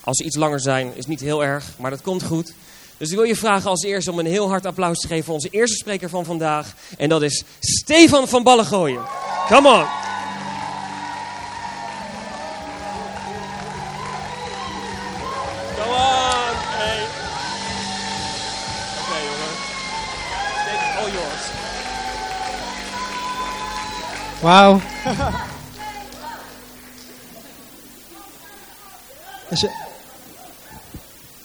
Als ze iets langer zijn, is niet heel erg, maar dat komt goed. Dus ik wil je vragen als eerste om een heel hard applaus te geven voor onze eerste spreker van vandaag. En dat is Stefan van Ballengooien. Come on! Come on! Hey. Oké jongen. Take all yours. Wauw.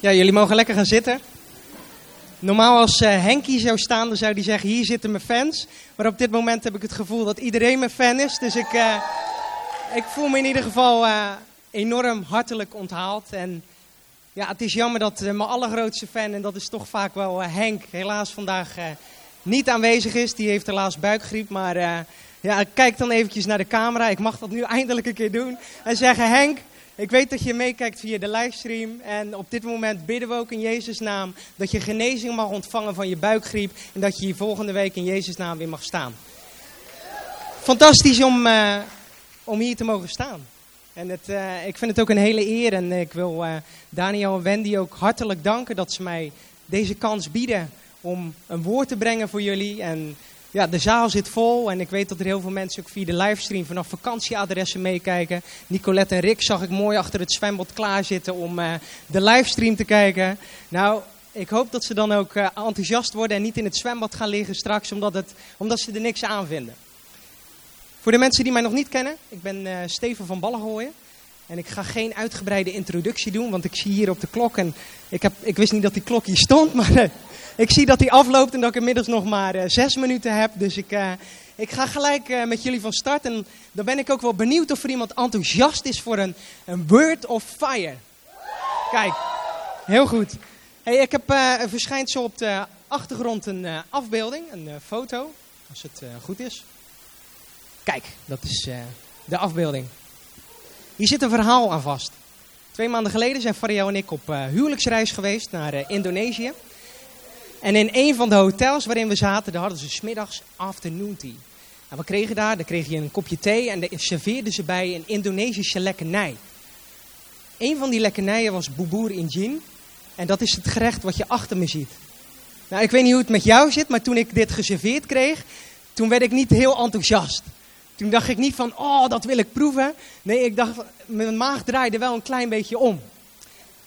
Ja, jullie mogen lekker gaan zitten. Normaal als eh, Henkie zou staan, dan zou hij zeggen, hier zitten mijn fans. Maar op dit moment heb ik het gevoel dat iedereen mijn fan is. Dus ik, eh, ik voel me in ieder geval eh, enorm hartelijk onthaald. En ja, het is jammer dat mijn allergrootste fan, en dat is toch vaak wel Henk, helaas vandaag niet aanwezig is. Die heeft helaas buikgriep, maar... ja, kijk dan eventjes naar de camera. Ik mag dat nu eindelijk een keer doen. En zeggen, Henk, ik weet dat je meekijkt via de livestream. En op dit moment bidden we ook in Jezus' naam dat je genezing mag ontvangen van je buikgriep. En dat je hier volgende week in Jezus' naam weer mag staan. Fantastisch om, eh, om hier te mogen staan. En het, eh, ik vind het ook een hele eer. En ik wil eh, Daniel en Wendy ook hartelijk danken dat ze mij deze kans bieden om een woord te brengen voor jullie. En ja, de zaal zit vol en ik weet dat er heel veel mensen ook via de livestream vanaf vakantieadressen meekijken. Nicolette en Rick zag ik mooi achter het zwembad klaarzitten om eh, de livestream te kijken. Nou, ik hoop dat ze dan ook eh, enthousiast worden en niet in het zwembad gaan liggen straks omdat, het, omdat ze er niks aan vinden. Voor de mensen die mij nog niet kennen, ik ben eh, Steven van Ballengooien. En ik ga geen uitgebreide introductie doen, want ik zie hier op de klok en ik, heb, ik wist niet dat die klok hier stond, maar ik zie dat die afloopt en dat ik inmiddels nog maar eh, zes minuten heb. Dus ik, eh, ik ga gelijk eh, met jullie van start. En dan ben ik ook wel benieuwd of er iemand enthousiast is voor een, een Word of Fire. Kijk, heel goed. Hey, ik heb, verschijnt zo op de achtergrond een afbeelding, een foto, als het goed is. Kijk, dat is de afbeelding. Hier zit een verhaal aan vast. Twee maanden geleden zijn Fario en ik op huwelijksreis geweest naar Indonesië. En in een van de hotels waarin we zaten, daar hadden ze smiddags afternoon tea. En we kregen daar, daar kreeg je een kopje thee en daar serveerden ze bij een Indonesische lekkernij. Een van die lekkernijen was bubur injin. En dat is het gerecht wat je achter me ziet. Nou, ik weet niet hoe het met jou zit, maar toen ik dit geserveerd kreeg, toen werd ik niet heel enthousiast. Toen dacht ik niet van, oh, dat wil ik proeven. Nee, ik dacht, mijn maag draaide wel een klein beetje om.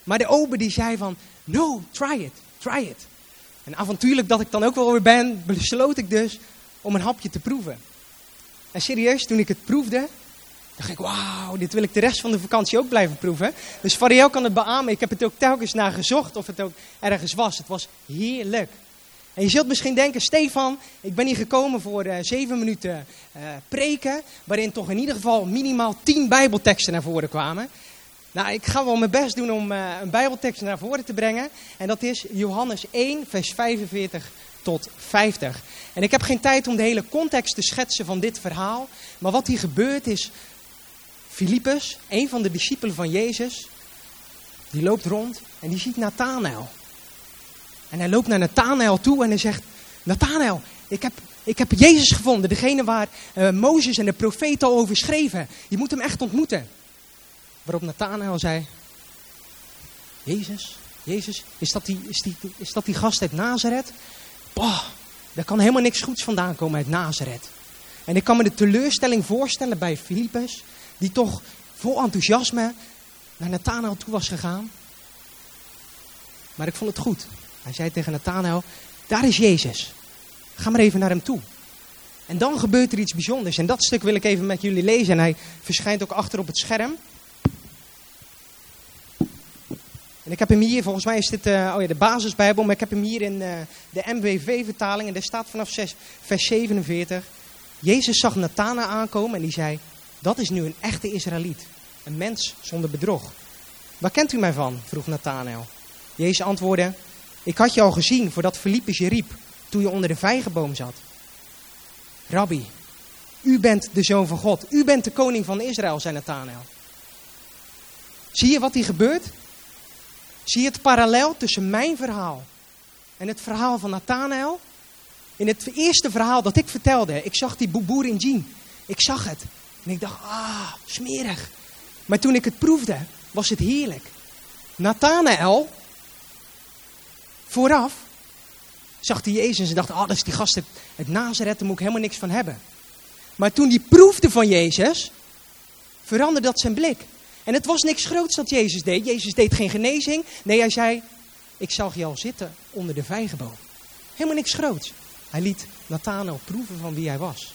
Maar de ober die zei van, no, try it, try it. En avontuurlijk dat ik dan ook wel weer ben, besloot ik dus om een hapje te proeven. En serieus, toen ik het proefde, dacht ik, wauw, dit wil ik de rest van de vakantie ook blijven proeven. Dus Fariel kan het beamen. Ik heb het ook telkens naar gezocht of het ook ergens was. Het was heerlijk. En je zult misschien denken, Stefan, ik ben hier gekomen voor eh, zeven minuten eh, preken, waarin toch in ieder geval minimaal tien bijbelteksten naar voren kwamen. Nou, ik ga wel mijn best doen om eh, een bijbeltekst naar voren te brengen. En dat is Johannes 1, vers 45 tot 50. En ik heb geen tijd om de hele context te schetsen van dit verhaal. Maar wat hier gebeurt is, Filippus, een van de discipelen van Jezus, die loopt rond en die ziet Nathanael. En hij loopt naar Nathanael toe en hij zegt, Nathanael, ik heb, ik heb Jezus gevonden, degene waar eh, Mozes en de profeten al over schreven. Je moet hem echt ontmoeten. Waarop Nathanael zei, Jezus, Jezus, is dat die, is die, is dat die gast uit Nazareth? Bah, daar kan helemaal niks goeds vandaan komen uit Nazareth. En ik kan me de teleurstelling voorstellen bij Filippus, die toch vol enthousiasme naar Nathanael toe was gegaan. Maar ik vond het goed. Hij zei tegen Nathanael, daar is Jezus. Ga maar even naar hem toe. En dan gebeurt er iets bijzonders. En dat stuk wil ik even met jullie lezen. En hij verschijnt ook achter op het scherm. En ik heb hem hier, volgens mij is dit eh, oh ja, de basisbijbel, maar ik heb hem hier in eh, de MWV-vertaling. En daar staat vanaf 6, vers 47. Jezus zag Nathanael aankomen en die zei, dat is nu een echte Israëliet. Een mens zonder bedrog. Waar kent u mij van? vroeg Nathanael. Jezus antwoordde, ik had je al gezien voordat Filippus je riep, toen je onder de vijgenboom zat. Rabbi, u bent de zoon van God. U bent de koning van Israël, zei Nathanael. Zie je wat hier gebeurt? Zie je het parallel tussen mijn verhaal en het verhaal van Nathanael? In het eerste verhaal dat ik vertelde, ik zag die boeboer in jean. Ik zag het. En ik dacht, ah, smerig. Maar toen ik het proefde, was het heerlijk. Nathanael, vooraf, zag hij Jezus en dacht, oh, dat is die gast uit Nazareth, daar moet ik helemaal niks van hebben. Maar toen hij proefde van Jezus, veranderde dat zijn blik. En het was niks groots dat Jezus deed. Jezus deed geen genezing. Nee, hij zei, ik zag je al zitten onder de vijgenboom. Helemaal niks groots. Hij liet Nathanael proeven van wie hij was.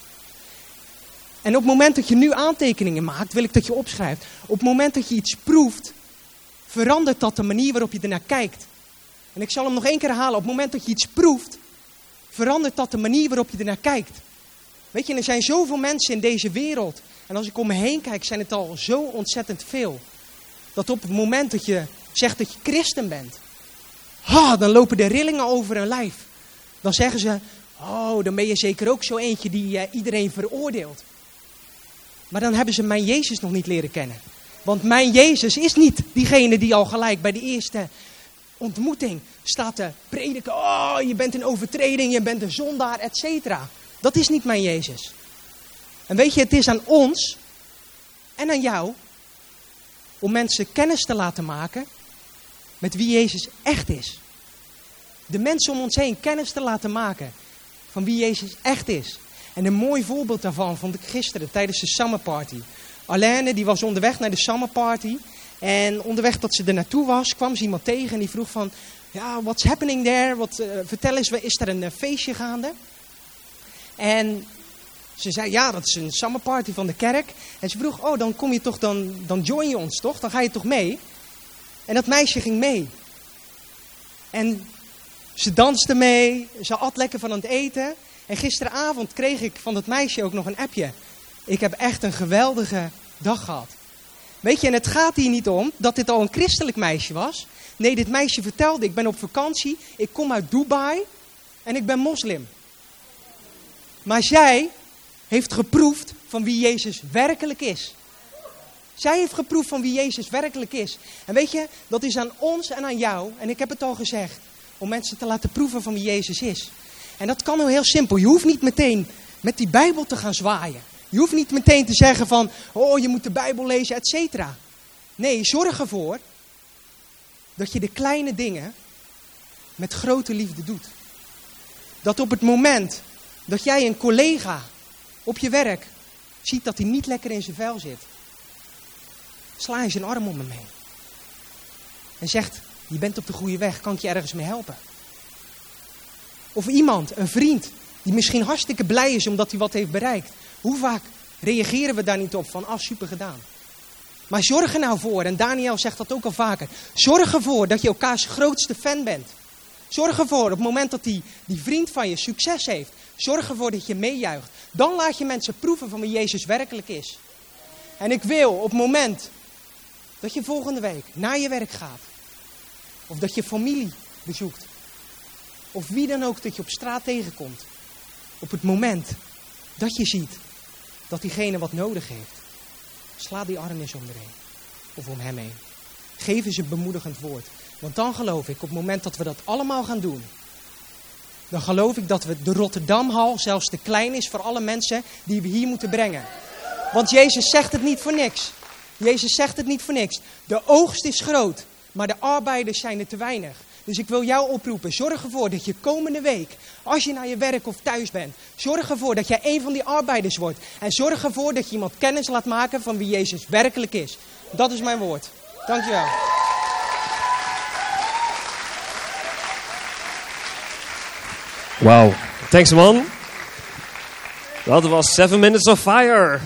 En op het moment dat je nu aantekeningen maakt, wil ik dat je opschrijft. Op het moment dat je iets proeft, verandert dat de manier waarop je ernaar kijkt. En ik zal hem nog één keer herhalen. Op het moment dat je iets proeft, verandert dat de manier waarop je ernaar kijkt. Weet je, er zijn zoveel mensen in deze wereld. En als ik om me heen kijk, zijn het al zo ontzettend veel. Dat op het moment dat je zegt dat je christen bent, ha, dan lopen de rillingen over hun lijf. Dan zeggen ze, oh, dan ben je zeker ook zo eentje die uh, iedereen veroordeelt. Maar dan hebben ze mijn Jezus nog niet leren kennen. Want mijn Jezus is niet diegene die al gelijk bij de eerste ontmoeting staat te prediken. Oh, je bent een overtreding, je bent een zondaar, et cetera. Dat is niet mijn Jezus. En weet je, het is aan ons en aan jou om mensen kennis te laten maken met wie Jezus echt is. De mensen om ons heen kennis te laten maken van wie Jezus echt is. En een mooi voorbeeld daarvan vond ik gisteren tijdens de summer party. Alaine die was onderweg naar de summer party. En onderweg dat ze er naartoe was, kwam ze iemand tegen en die vroeg van... Ja, what's happening there? Wat, uh, vertel eens, is er een uh, feestje gaande? En ze zei, ja, dat is een summer party van de kerk. En ze vroeg, oh, dan kom je toch, dan, dan join je ons toch? Dan ga je toch mee? En dat meisje ging mee. En ze danste mee, ze at lekker van het eten. En gisteravond kreeg ik van dat meisje ook nog een appje. Ik heb echt een geweldige dag gehad. Weet je, en het gaat hier niet om dat dit al een christelijk meisje was. Nee, dit meisje vertelde, ik ben op vakantie, ik kom uit Dubai en ik ben moslim. Maar zij heeft geproefd van wie Jezus werkelijk is. Zij heeft geproefd van wie Jezus werkelijk is. En weet je, dat is aan ons en aan jou, en ik heb het al gezegd, om mensen te laten proeven van wie Jezus is. En dat kan heel, heel simpel. Je hoeft niet meteen met die Bijbel te gaan zwaaien. Je hoeft niet meteen te zeggen van, oh je moet de Bijbel lezen, et cetera. Nee, zorg ervoor dat je de kleine dingen met grote liefde doet. Dat op het moment dat jij een collega op je werk ziet dat hij niet lekker in zijn vel zit, sla je zijn arm om hem heen. En zegt, je bent op de goede weg, kan ik je ergens mee helpen? Of iemand, een vriend, die misschien hartstikke blij is omdat hij wat heeft bereikt. Hoe vaak reageren we daar niet op van, ah, super gedaan. Maar zorg er nou voor, en Daniel zegt dat ook al vaker. Zorg ervoor dat je elkaars grootste fan bent. Zorg ervoor op het moment dat die, die vriend van je succes heeft. Zorg ervoor dat je meejuicht. Dan laat je mensen proeven van wie Jezus werkelijk is. En ik wil op het moment dat je volgende week naar je werk gaat. Of dat je familie bezoekt. Of wie dan ook dat je op straat tegenkomt. Op het moment dat je ziet dat diegene wat nodig heeft. Sla die arm eens om heen. Of om hem heen. Geef eens een bemoedigend woord. Want dan geloof ik, op het moment dat we dat allemaal gaan doen, dan geloof ik dat we de Rotterdamhal zelfs te klein is voor alle mensen die we hier moeten brengen. Want Jezus zegt het niet voor niks. Jezus zegt het niet voor niks. De oogst is groot, maar de arbeiders zijn er te weinig. Dus ik wil jou oproepen, zorg ervoor dat je komende week, als je naar je werk of thuis bent, zorg ervoor dat jij een van die arbeiders wordt. En zorg ervoor dat je iemand kennis laat maken van wie Jezus werkelijk is. Dat is mijn woord. Dankjewel. Wauw. Thanks man. Dat was Seven Minutes of Fire.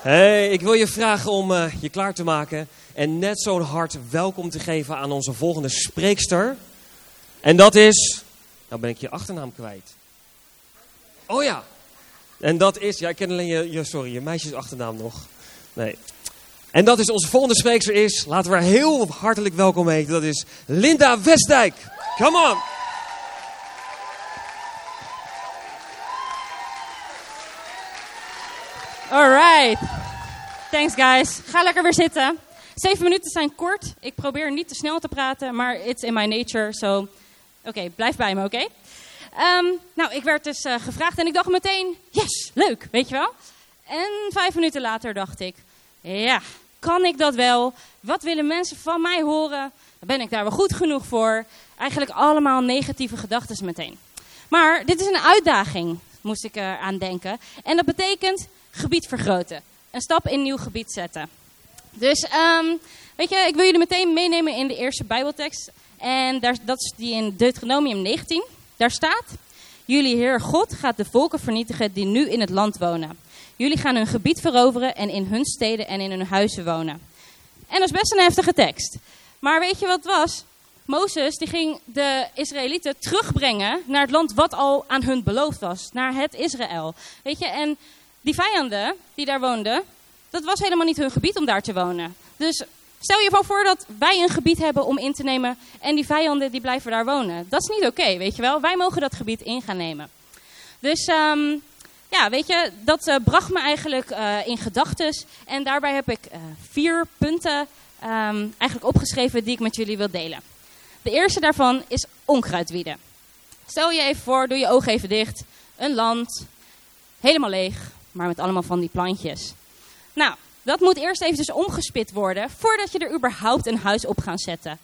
Hey, ik wil je vragen om uh, je klaar te maken en net zo'n hart welkom te geven aan onze volgende spreekster. En dat is, nou ben ik je achternaam kwijt. Oh ja, en dat is, ja ik ken alleen je, je sorry, je meisjes achternaam nog. Nee. En dat is onze volgende spreekster is, laten we haar heel hartelijk welkom heten, dat is Linda Westdijk. Come on. Alright. Thanks guys. Ga lekker weer zitten. Zeven minuten zijn kort. Ik probeer niet te snel te praten, maar it's in my nature. So, oké, blijf bij me, oké? Um, nou, ik werd dus uh, gevraagd en ik dacht meteen, yes, leuk, weet je wel? En vijf minuten later dacht ik, ja, Kan ik dat wel? Wat willen mensen van mij horen? Ben ik daar wel goed genoeg voor? Eigenlijk allemaal negatieve gedachten meteen. Maar dit is een uitdaging, moest ik er aan denken. En dat betekent gebied vergroten. Een stap in een nieuw gebied zetten. Dus, um, weet je, ik wil jullie meteen meenemen in de eerste Bijbeltekst. En daar, dat is die in Deuteronomium 19. Daar staat: Jullie Heer God gaat de volken vernietigen die nu in het land wonen. Jullie gaan hun gebied veroveren en in hun steden en in hun huizen wonen. En dat is best een heftige tekst. Maar weet je wat het was? Mozes die ging de Israëlieten terugbrengen naar het land wat al aan hun beloofd was. Naar het Israël. Weet je, en die vijanden die daar woonden, dat was helemaal niet hun gebied om daar te wonen. Dus stel je voor dat wij een gebied hebben om in te nemen en die vijanden die blijven daar wonen. Dat is niet oké, weet je wel. Wij mogen dat gebied in gaan nemen. Dus um, ja, weet je, dat uh, bracht me eigenlijk uh, in gedachten. En daarbij heb ik uh, vier punten um, eigenlijk opgeschreven die ik met jullie wil delen. De eerste daarvan is onkruidwieden. Stel je even voor, doe je ogen even dicht. Een land, helemaal leeg, maar met allemaal van die plantjes. Nou, dat moet eerst even dus omgespit worden voordat je er überhaupt een huis op gaat zetten.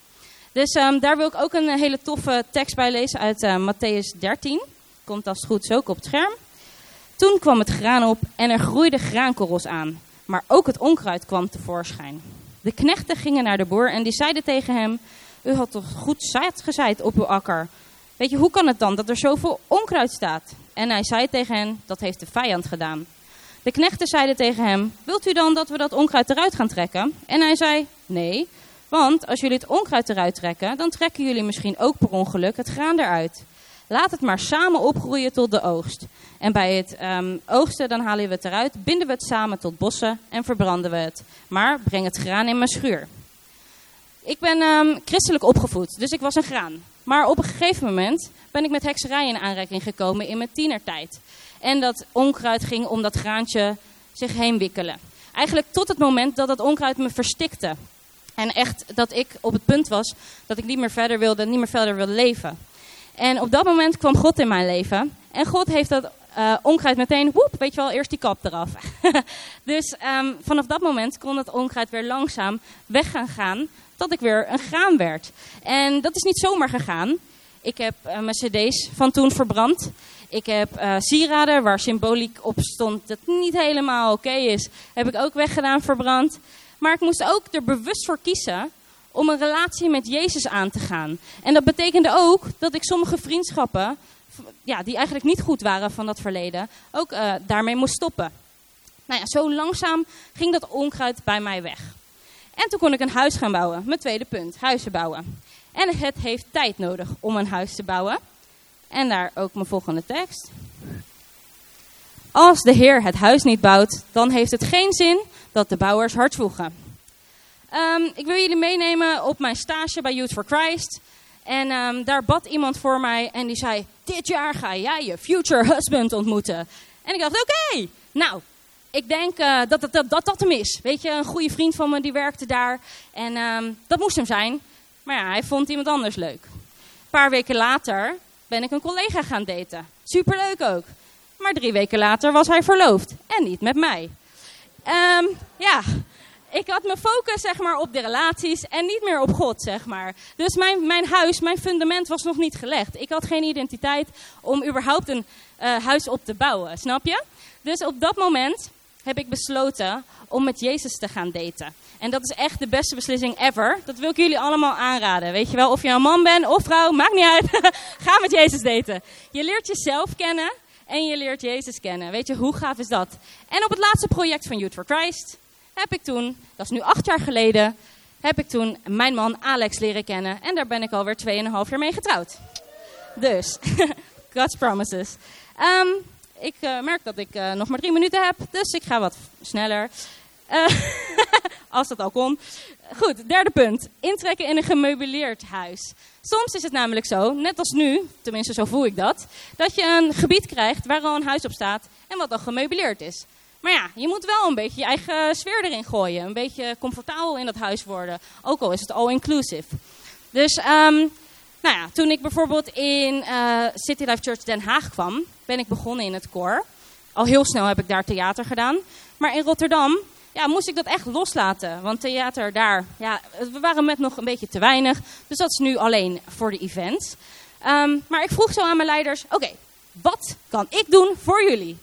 Dus um, daar wil ik ook een hele toffe tekst bij lezen uit uh, Matthäus 13. Komt als het goed is ook op het scherm. Toen kwam het graan op en er groeiden graankorrels aan. Maar ook het onkruid kwam tevoorschijn. De knechten gingen naar de boer en die zeiden tegen hem... U had toch goed zaad gezaaid op uw akker? Weet je, hoe kan het dan dat er zoveel onkruid staat? En hij zei tegen hen, dat heeft de vijand gedaan. De knechten zeiden tegen hem, wilt u dan dat we dat onkruid eruit gaan trekken? En hij zei, nee, want als jullie het onkruid eruit trekken, dan trekken jullie misschien ook per ongeluk het graan eruit. Laat het maar samen opgroeien tot de oogst. En bij het um, oogsten dan halen we het eruit, binden we het samen tot bossen en verbranden we het. Maar breng het graan in mijn schuur. Ik ben um, christelijk opgevoed, dus ik was een graan. Maar op een gegeven moment ben ik met hekserij in aanraking gekomen in mijn tienertijd. En dat onkruid ging om dat graantje zich heen wikkelen. Eigenlijk tot het moment dat dat onkruid me verstikte. En echt dat ik op het punt was dat ik niet meer verder wilde, niet meer verder wilde leven. En op dat moment kwam God in mijn leven. En God heeft dat uh, onkruid meteen, weet je wel, eerst die kap eraf. dus um, vanaf dat moment kon het onkruid weer langzaam weg gaan gaan, tot ik weer een graan werd. En dat is niet zomaar gegaan. Ik heb uh, mijn cd's van toen verbrand. Ik heb uh, sieraden waar symboliek op stond dat niet helemaal oké is, heb ik ook weggedaan, verbrand. Maar ik moest ook er bewust voor kiezen om een relatie met Jezus aan te gaan. En dat betekende ook dat ik sommige vriendschappen, ja, die eigenlijk niet goed waren van dat verleden, ook uh, daarmee moest stoppen. Nou ja, zo langzaam ging dat onkruid bij mij weg. En toen kon ik een huis gaan bouwen. Mijn tweede punt, huizen bouwen. En het heeft tijd nodig om een huis te bouwen. En daar ook mijn volgende tekst. Als de Heer het huis niet bouwt, dan heeft het geen zin dat de bouwers hard zwoegen. Um, ik wil jullie meenemen op mijn stage bij Youth for Christ. En um, daar bad iemand voor mij en die zei: Dit jaar ga jij je future husband ontmoeten. En ik dacht: Oké, nou, ik denk uh, dat, dat, dat, dat hem is. Weet je, een goede vriend van me die werkte daar. En um, dat moest hem zijn. Maar ja, hij vond iemand anders leuk. Een paar weken later ben ik een collega gaan daten. Superleuk ook. Maar drie weken later was hij verloofd. En niet met mij. Um, ja, ik had mijn focus zeg maar, op de relaties en niet meer op God. Zeg maar. Dus mijn, mijn huis, mijn fundament was nog niet gelegd. Ik had geen identiteit om überhaupt een uh, huis op te bouwen, snap je? Dus op dat moment heb ik besloten om met Jezus te gaan daten. En dat is echt de beste beslissing ever. Dat wil ik jullie allemaal aanraden. Weet je wel, of je een man bent of vrouw, maakt niet uit. Ga met Jezus daten. Je leert jezelf kennen en je leert Jezus kennen. Weet je, hoe gaaf is dat? En op het laatste project van Youth for Christ heb ik toen, dat is nu acht jaar geleden, heb ik toen mijn man Alex leren kennen. En daar ben ik alweer 2,5 jaar mee getrouwd. Dus, God's promises. Um, ik uh, merk dat ik uh, nog maar drie minuten heb, dus ik ga wat sneller. Uh, als dat al kon. Goed, derde punt. Intrekken in een gemeubileerd huis. Soms is het namelijk zo, net als nu, tenminste zo voel ik dat, dat je een gebied krijgt waar al een huis op staat en wat al gemeubileerd is. Maar ja, je moet wel een beetje je eigen sfeer erin gooien. Een beetje comfortabel in dat huis worden. Ook al is het all-inclusive. Dus um, nou ja, toen ik bijvoorbeeld in uh, City Life Church Den Haag kwam, ben ik begonnen in het koor. Al heel snel heb ik daar theater gedaan. Maar in Rotterdam ja, moest ik dat echt loslaten. Want theater daar, ja, we waren met nog een beetje te weinig. Dus dat is nu alleen voor de events. Ehm, maar ik vroeg zo aan mijn leiders, oké, wat kan ik doen voor jullie?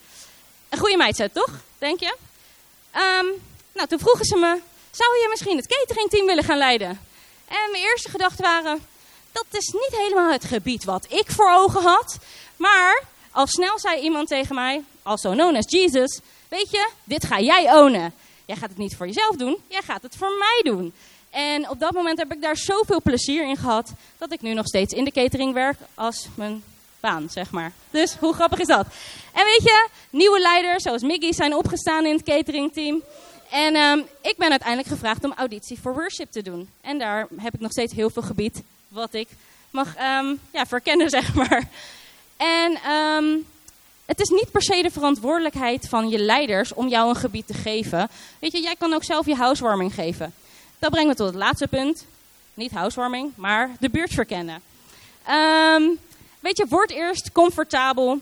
Een goede mindset, toch? Denk je? Ehm, nou, toen vroegen ze me, zou je misschien het cateringteam willen gaan leiden? En mijn eerste gedachten waren, dat is niet helemaal het gebied wat ik voor ogen had. Maar al snel zei iemand tegen mij, also known as Jesus, weet je, dit ga jij ownen. Jij gaat het niet voor jezelf doen, jij gaat het voor mij doen. En op dat moment heb ik daar zoveel plezier in gehad, dat ik nu nog steeds in de catering werk als mijn baan, zeg maar. Dus hoe grappig is dat? En weet je, nieuwe leiders zoals Miggy zijn opgestaan in het cateringteam. En um, ik ben uiteindelijk gevraagd om auditie voor worship te doen. En daar heb ik nog steeds heel veel gebied wat ik mag um, ja, verkennen, zeg maar. En um, het is niet per se de verantwoordelijkheid van je leiders om jou een gebied te geven. Weet je, jij kan ook zelf je housewarming geven. Dat brengt me tot het laatste punt. Niet housewarming, maar de buurt verkennen. Um, weet je, word eerst comfortabel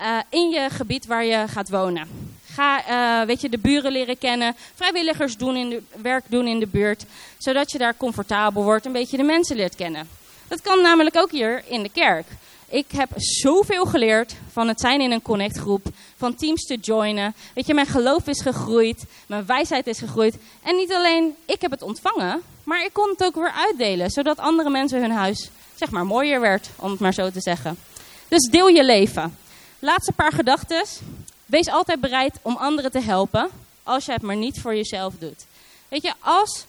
uh, in je gebied waar je gaat wonen. Ga uh, weet je, de buren leren kennen, vrijwilligers doen in de, werk doen in de buurt, zodat je daar comfortabel wordt, een beetje de mensen leert kennen. Dat kan namelijk ook hier in de kerk. Ik heb zoveel geleerd van het zijn in een connectgroep, van teams te joinen. Weet je, mijn geloof is gegroeid, mijn wijsheid is gegroeid. En niet alleen ik heb het ontvangen, maar ik kon het ook weer uitdelen, zodat andere mensen hun huis, zeg maar, mooier werd, om het maar zo te zeggen. Dus deel je leven. Laatste paar gedachten. Wees altijd bereid om anderen te helpen, als je het maar niet voor jezelf doet. Weet je, als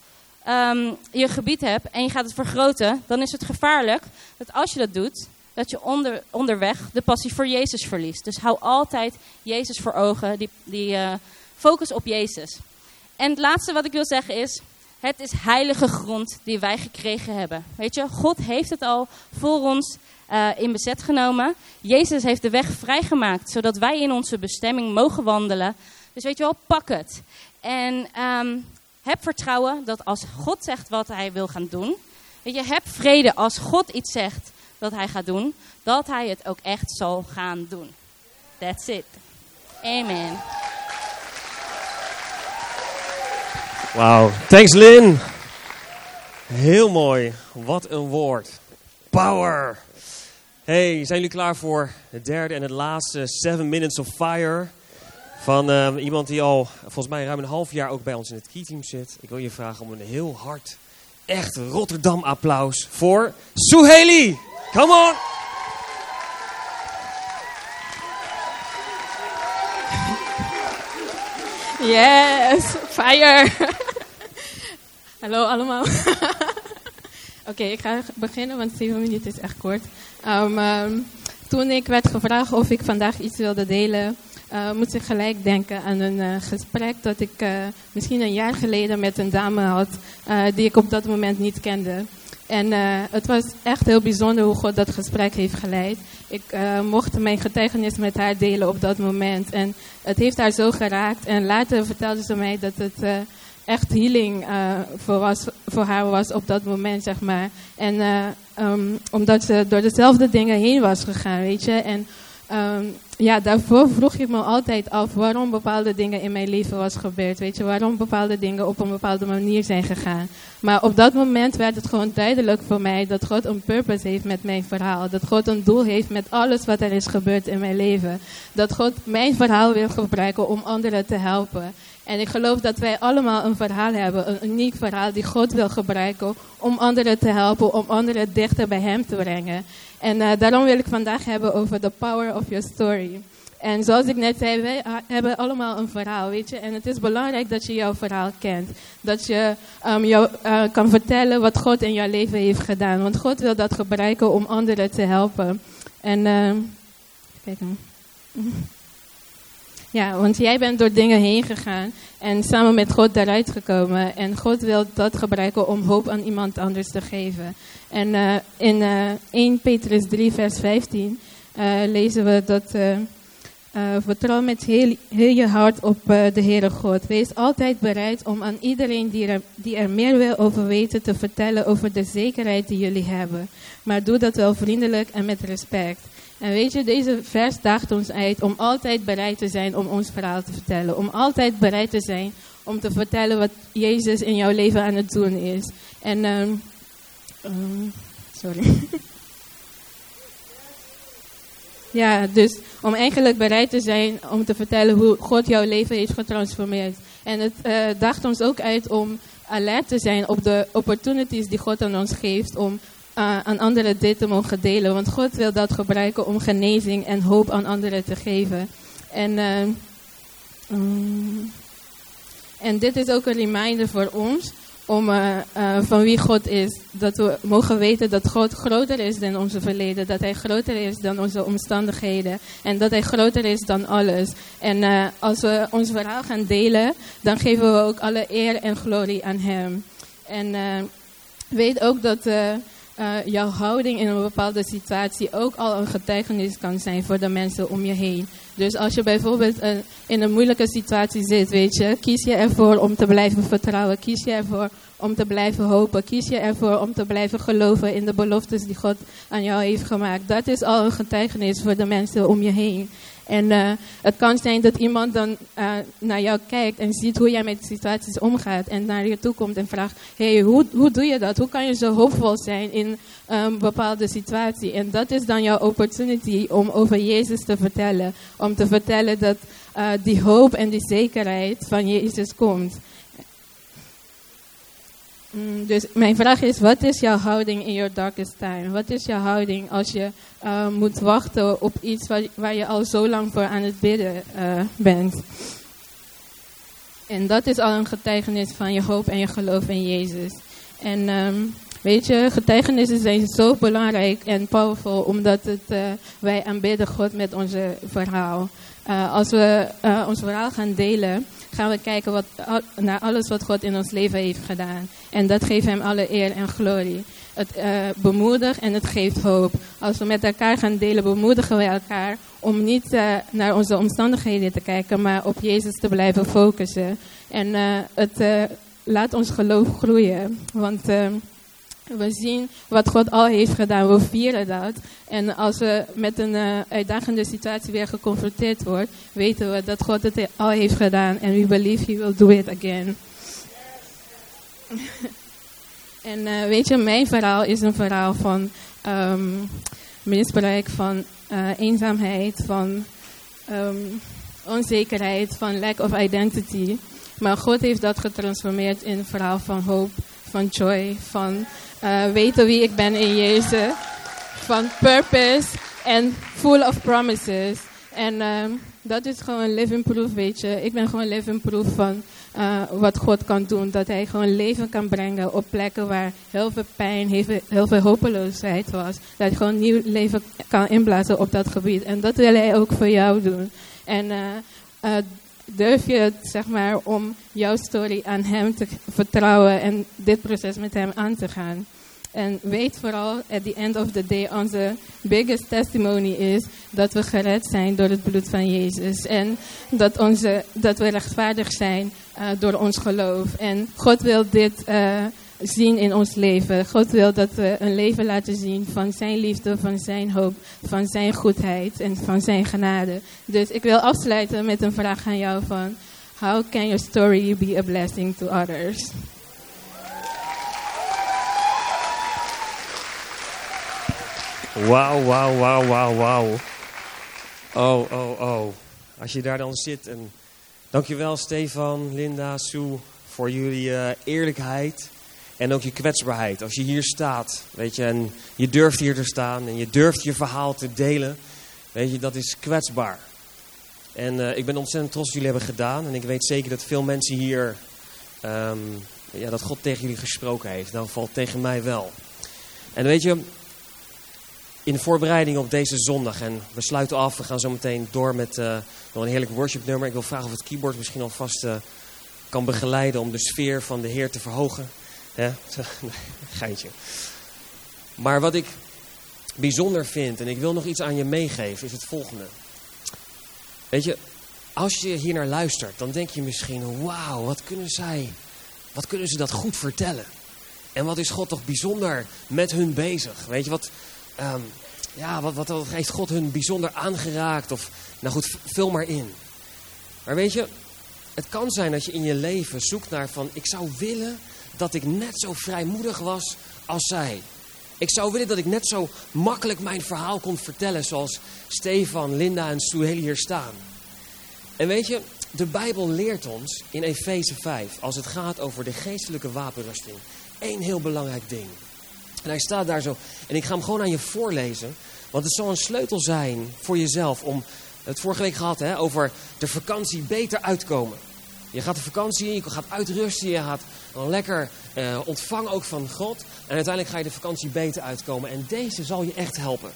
um, je gebied hebt en je gaat het vergroten, dan is het gevaarlijk dat als je dat doet, dat je onder, onderweg de passie voor Jezus verliest. Dus hou altijd Jezus voor ogen, die, die uh, focus op Jezus. En het laatste wat ik wil zeggen is, het is heilige grond die wij gekregen hebben. Weet je, God heeft het al voor ons uh, in bezet genomen. Jezus heeft de weg vrijgemaakt, zodat wij in onze bestemming mogen wandelen. Dus weet je wel, pak het. En um, heb vertrouwen dat als God zegt wat hij wil gaan doen. Weet je, heb vrede als God iets zegt dat hij gaat doen, dat hij het ook echt zal gaan doen. That's it. Amen. Wauw, thanks Lynn. Heel mooi, wat een woord. Power. Hey, zijn jullie klaar voor het derde en het laatste Seven Minutes of Fire? Van uh, iemand die al volgens mij ruim een half jaar ook bij ons in het key-team zit. Ik wil je vragen om een heel hard, echt Rotterdam applaus voor Suheli. Come on! Yes, fire! Hallo allemaal. Oké, ik ga beginnen, want 7 minuten is echt kort. Um, um, toen ik werd gevraagd of ik vandaag iets wilde delen, uh, moest ik gelijk denken aan een uh, gesprek dat ik uh, misschien een jaar geleden met een dame had, die ik op dat moment niet kende. En het was echt heel bijzonder hoe God dat gesprek heeft geleid. Ik mocht mijn getuigenis met haar delen op dat moment. En het heeft haar zo geraakt. En later vertelde ze mij dat het echt healing voor, was, voor haar was op dat moment, zeg maar. En um, omdat ze door dezelfde dingen heen was gegaan, weet je. En um, ja, daarvoor vroeg ik me altijd af waarom bepaalde dingen in mijn leven was gebeurd. Weet je, waarom bepaalde dingen op een bepaalde manier zijn gegaan. Maar op dat moment werd het gewoon duidelijk voor mij dat God een purpose heeft met mijn verhaal. Dat God een doel heeft met alles wat er is gebeurd in mijn leven. Dat God mijn verhaal wil gebruiken om anderen te helpen. En ik geloof dat wij allemaal een verhaal hebben, een uniek verhaal die God wil gebruiken om anderen te helpen, om anderen dichter bij Hem te brengen. En uh, daarom wil ik vandaag hebben over the power of your story. En zoals ik net zei, wij hebben allemaal een verhaal, weet je. En het is belangrijk dat je jouw verhaal kent. Dat je um, jou, uh, kan vertellen wat God in jouw leven heeft gedaan. Want God wil dat gebruiken om anderen te helpen. En, uh, kijk dan. Ja, want jij bent door dingen heen gegaan en samen met God daaruit gekomen. En God wil dat gebruiken om hoop aan iemand anders te geven. En uh, in uh, 1 Petrus 3, vers 15 uh, lezen we dat. vertrouw met heel, heel, je hart op de Heere God. Wees altijd bereid om aan iedereen die die er meer wil over weten te vertellen over de zekerheid die jullie hebben. Maar doe dat wel vriendelijk en met respect. En weet je, deze vers daagt ons uit om altijd bereid te zijn om ons verhaal te vertellen. Om altijd bereid te zijn om te vertellen wat Jezus in jouw leven aan het doen is. En, ehm, ehm, sorry. Ja, dus om eigenlijk bereid te zijn om te vertellen hoe God jouw leven heeft getransformeerd. En het uh, daagt ons ook uit om alert te zijn op de opportunities die God aan ons geeft om uh, aan anderen dit te mogen delen. Want God wil dat gebruiken om genezing en hoop aan anderen te geven. En, uh, um, en dit is ook een reminder voor ons om uh, van wie God is. Dat we mogen weten dat God groter is dan onze verleden. Dat Hij groter is dan onze omstandigheden. En dat Hij groter is dan alles. En als we ons verhaal gaan delen, dan geven we ook alle eer en glorie aan Hem. En weet ook dat jouw houding in een bepaalde situatie ook al een getuigenis kan zijn voor de mensen om je heen. Dus als je bijvoorbeeld uh, in een moeilijke situatie zit, weet je, kies je ervoor om te blijven vertrouwen. Kies je ervoor om te blijven hopen. Kies je ervoor om te blijven geloven in de beloftes die God aan jou heeft gemaakt. Dat is al een getuigenis voor de mensen om je heen. En uh, het kan zijn dat iemand dan uh, naar jou kijkt en ziet hoe jij met situaties omgaat. En naar je toe komt en vraagt, hey, hoe, hoe doe je dat? Hoe kan je zo hoopvol zijn in een bepaalde situatie? En dat is dan jouw opportunity om over Jezus te vertellen. Om te vertellen dat uh, die hoop en die zekerheid van Jezus komt. Mm, dus mijn vraag is, wat is jouw houding in your darkest time? Wat is jouw houding als je uh, moet wachten op iets waar, waar, je al zo lang voor aan het bidden uh, bent? En dat is al een getuigenis van je hoop en je geloof in Jezus. En um, weet je, getuigenissen zijn zo belangrijk en powerful, omdat het, uh, wij aanbidden God met onze verhaal. als we ons verhaal gaan delen, gaan we kijken wat, naar alles wat God in ons leven heeft gedaan. En dat geeft hem alle eer en glorie. Het uh, bemoedigt en het geeft hoop. Als we met elkaar gaan delen, bemoedigen we elkaar om niet uh, naar onze omstandigheden te kijken, maar op Jezus te blijven focussen. En uh, het laat ons geloof groeien. Want we zien wat God al heeft gedaan. We vieren dat. En als we met een uh, uitdagende situatie weer geconfronteerd worden, weten we dat God het al heeft gedaan. En we believe He will do it again. en uh, weet je, mijn verhaal is een verhaal van um, misbruik, van uh, eenzaamheid, van um, onzekerheid, van lack of identity. Maar God heeft dat getransformeerd in een verhaal van hoop, van joy, van uh, weten wie ik ben in Jezus. Van purpose en full of promises. En um, dat is gewoon living proof, weet je. Ik ben gewoon living proof van uh, wat God kan doen. Dat hij gewoon leven kan brengen op plekken waar heel veel pijn, heel veel, hopeloosheid was. Dat hij gewoon nieuw leven kan inblazen op dat gebied. En dat wil hij ook voor jou doen. En uh, durf je het, zeg maar, om jouw story aan hem te vertrouwen en dit proces met hem aan te gaan. En weet vooral, at the end of the day, onze biggest testimony is dat we gered zijn door het bloed van Jezus. En dat, onze, dat we rechtvaardig zijn uh, door ons geloof. En God wil dit uh, zien in ons leven. God wil dat we een leven laten zien van zijn liefde, van zijn hoop, van zijn goedheid en van zijn genade. Dus ik wil afsluiten met een vraag aan jou van... How can your story be a blessing to others? Wauw, wauw, wauw, wauw, wauw. Oh, oh, oh. Als je daar dan zit en... Dankjewel Stefan, Linda, Sue voor jullie uh, eerlijkheid en ook je kwetsbaarheid. Als je hier staat, weet je, en je durft hier te staan en je durft je verhaal te delen, weet je, dat is kwetsbaar. En uh, ik ben ontzettend trots dat jullie hebben gedaan. En ik weet zeker dat veel mensen hier, um, ja, dat God tegen jullie gesproken heeft. Dan valt tegen mij wel. En weet je, in voorbereiding op deze zondag. En we sluiten af. We gaan zo meteen door met uh, nog een heerlijk worship nummer. Ik wil vragen of het keyboard misschien alvast uh, kan begeleiden om de sfeer van de Heer te verhogen. Geintje. Maar wat ik bijzonder vind, en ik wil nog iets aan je meegeven, is het volgende. Weet je, als je hier naar luistert, dan denk je misschien, wauw, wat kunnen zij, wat kunnen ze dat goed vertellen? En wat is God toch bijzonder met hun bezig? Weet je, wat, um, ja, wat, wat, wat heeft God hun bijzonder aangeraakt? Of, nou goed, vul maar in. Maar weet je, het kan zijn dat je in je leven zoekt naar van, ik zou willen dat ik net zo vrijmoedig was als zij. Ik zou willen dat ik net zo makkelijk mijn verhaal kon vertellen zoals Stefan, Linda en Suheli hier staan. En weet je, de Bijbel leert ons in Efeze 5, als het gaat over de geestelijke wapenrusting, één heel belangrijk ding. En hij staat daar zo, en ik ga hem gewoon aan je voorlezen, want het zal een sleutel zijn voor jezelf om, het vorige week gehad hè, over de vakantie beter uitkomen. Je gaat de vakantie in, je gaat uitrusten, je gaat lekker eh, ontvangen ook van God. En uiteindelijk ga je de vakantie beter uitkomen. En deze zal je echt helpen.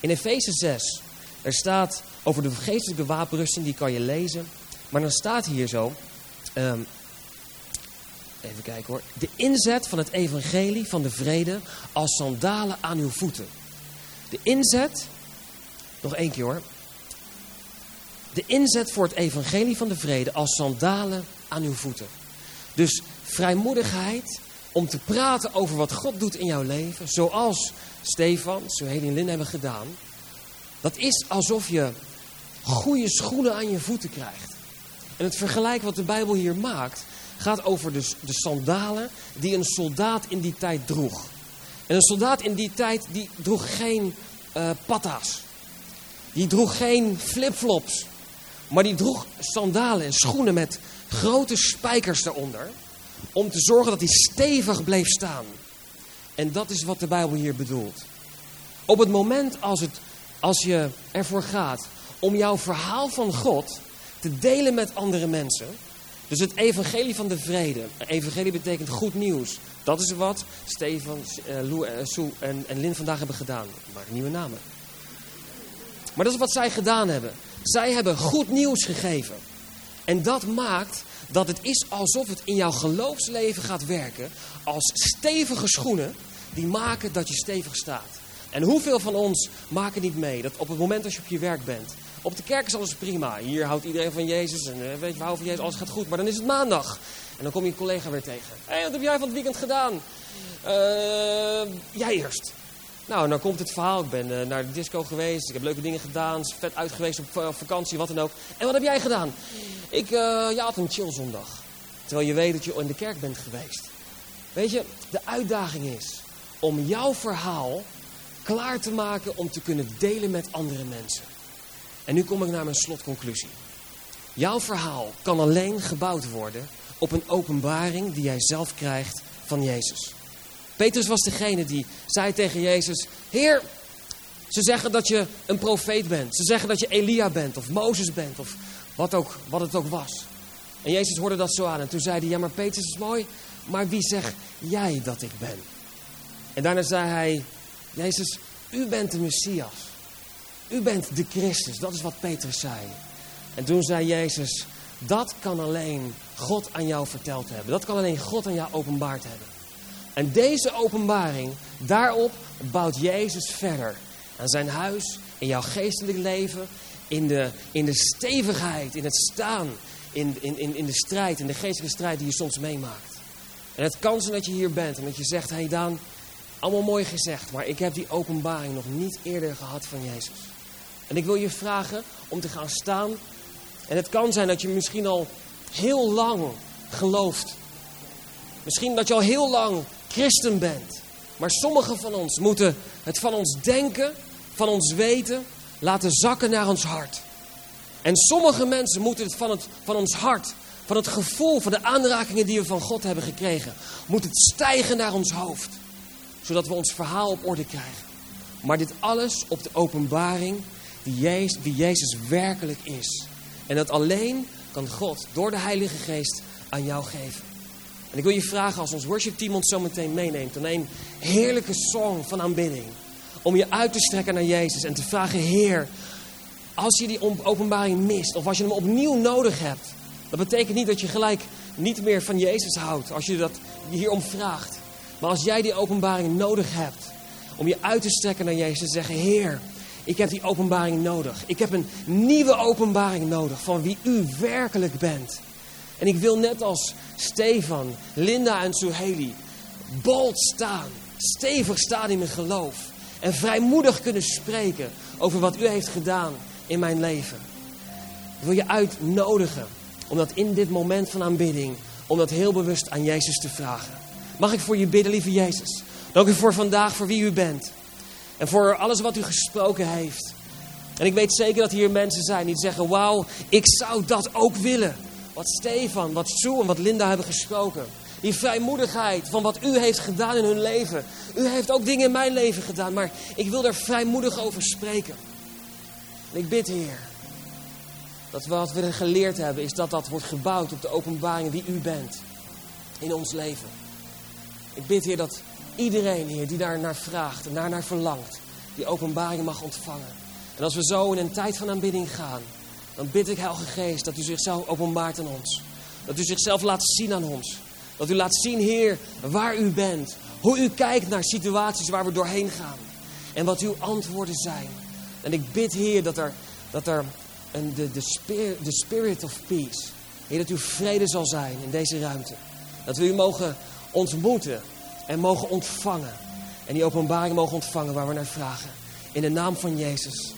In Efeze 6, er staat over de geestelijke wapenrusting, die kan je lezen. Maar dan staat hier zo, ehm, even kijken hoor. De inzet van het evangelie van de vrede als sandalen aan uw voeten. De inzet, nog één keer hoor. De inzet voor het evangelie van de vrede als sandalen aan uw voeten. Dus vrijmoedigheid om te praten over wat God doet in jouw leven. Zoals Stefan, zo en Lin hebben gedaan. Dat is alsof je goede schoenen aan je voeten krijgt. En het vergelijk wat de Bijbel hier maakt, gaat over de, de sandalen die een soldaat in die tijd droeg. En een soldaat in die tijd, die droeg geen uh, patta's. Die droeg geen flipflops. Maar die droeg sandalen en schoenen met grote spijkers eronder. Om te zorgen dat hij stevig bleef staan. En dat is wat de Bijbel hier bedoelt. Op het moment als, het, als je ervoor gaat om jouw verhaal van God te delen met andere mensen. Dus het evangelie van de vrede. Evangelie betekent goed nieuws. Dat is wat Stefan, uh, Lou, uh, Sue en, en Lin vandaag hebben gedaan. Maar nieuwe namen. Maar dat is wat zij gedaan hebben. Zij hebben goed nieuws gegeven. En dat maakt dat het is alsof het in jouw geloofsleven gaat werken als stevige schoenen die maken dat je stevig staat. En hoeveel van ons maken niet mee dat op het moment als je op je werk bent, op de kerk is alles prima. Hier houdt iedereen van Jezus en uh, weet je, we van Jezus, alles gaat goed. Maar dan is het maandag. En dan kom je een collega weer tegen. Hé, wat heb jij van het weekend gedaan? Uh, jij eerst. Nou, dan komt het verhaal. Ik ben uh, naar de disco geweest. Ik heb leuke dingen gedaan. Vet uit geweest op, op vakantie, wat dan ook. En wat heb jij gedaan? Ik ja, had een chill zondag. Terwijl je weet dat je in de kerk bent geweest. Weet je, de uitdaging is om jouw verhaal klaar te maken om te kunnen delen met andere mensen. En nu kom ik naar mijn slotconclusie. Jouw verhaal kan alleen gebouwd worden op een openbaring die jij zelf krijgt van Jezus. Petrus was degene die zei tegen Jezus: Heer, ze zeggen dat je een profeet bent. Ze zeggen dat je Elia bent of Mozes bent of wat, ook, wat het ook was. En Jezus hoorde dat zo aan en toen zei hij: Ja, maar Petrus is mooi, maar wie zeg jij dat ik ben? En daarna zei hij: Jezus, u bent de Messias. U bent de Christus. Dat is wat Petrus zei. En toen zei Jezus, dat kan alleen God aan jou verteld hebben. Dat kan alleen God aan jou openbaard hebben. En deze openbaring, daarop bouwt Jezus verder. Aan zijn huis, in jouw geestelijk leven, in de, in de stevigheid, in het staan, in, in, in de strijd, in de geestelijke strijd die je soms meemaakt. En het kan zijn dat je hier bent en dat je zegt, hé hey Daan, allemaal mooi gezegd, maar ik heb die openbaring nog niet eerder gehad van Jezus. En ik wil je vragen om te gaan staan. En het kan zijn dat je misschien al heel lang gelooft. Misschien dat je al heel lang christen bent. Maar sommigen van ons moeten het van ons denken, van ons weten, laten zakken naar ons hart. En sommige mensen moeten het van, het van ons hart, van het gevoel, van de aanrakingen die we van God hebben gekregen, moet het stijgen naar ons hoofd. Zodat we ons verhaal op orde krijgen. Maar dit alles op de openbaring wie Jezus, Jezus werkelijk is. En dat alleen kan God door de Heilige Geest aan jou geven. En ik wil je vragen als ons worshipteam ons zo meteen meeneemt. Dan een heerlijke song van aanbidding. Om je uit te strekken naar Jezus en te vragen, Heer, als je die openbaring mist of als je hem opnieuw nodig hebt. Dat betekent niet dat je gelijk niet meer van Jezus houdt als je dat hierom vraagt. Maar als jij die openbaring nodig hebt om je uit te strekken naar Jezus en zeggen, Heer, ik heb die openbaring nodig. Ik heb een nieuwe openbaring nodig van wie u werkelijk bent. En ik wil net als Stefan, Linda en Suheli bold staan. Stevig staan in mijn geloof. En vrijmoedig kunnen spreken over wat u heeft gedaan in mijn leven. Ik wil je uitnodigen om dat in dit moment van aanbidding, om dat heel bewust aan Jezus te vragen. Mag ik voor je bidden, lieve Jezus? Dank u voor vandaag, voor wie u bent. En voor alles wat u gesproken heeft. En ik weet zeker dat hier mensen zijn die zeggen: Wauw, ik zou dat ook willen. Wat Stefan, wat Sue en wat Linda hebben gesproken. Die vrijmoedigheid van wat u heeft gedaan in hun leven. U heeft ook dingen in mijn leven gedaan, maar ik wil daar vrijmoedig over spreken. En ik bid, Heer, dat wat we geleerd hebben, is dat dat wordt gebouwd op de openbaring die u bent in ons leven. Ik bid, Heer, dat iedereen, Heer, die daar naar vraagt en daar naar verlangt, die openbaring mag ontvangen. En als we zo in een tijd van aanbidding gaan, dan bid ik, Heilige Geest, dat u zichzelf openbaart aan ons. Dat u zichzelf laat zien aan ons. Dat u laat zien, Heer, waar u bent. Hoe u kijkt naar situaties waar we doorheen gaan. En wat uw antwoorden zijn. En ik bid, Heer, dat er, dat er een, de, de, spirit, de spirit of peace, Heer, dat uw vrede zal zijn in deze ruimte. Dat we u mogen ontmoeten en mogen ontvangen. En die openbaring mogen ontvangen waar we naar vragen. In de naam van Jezus.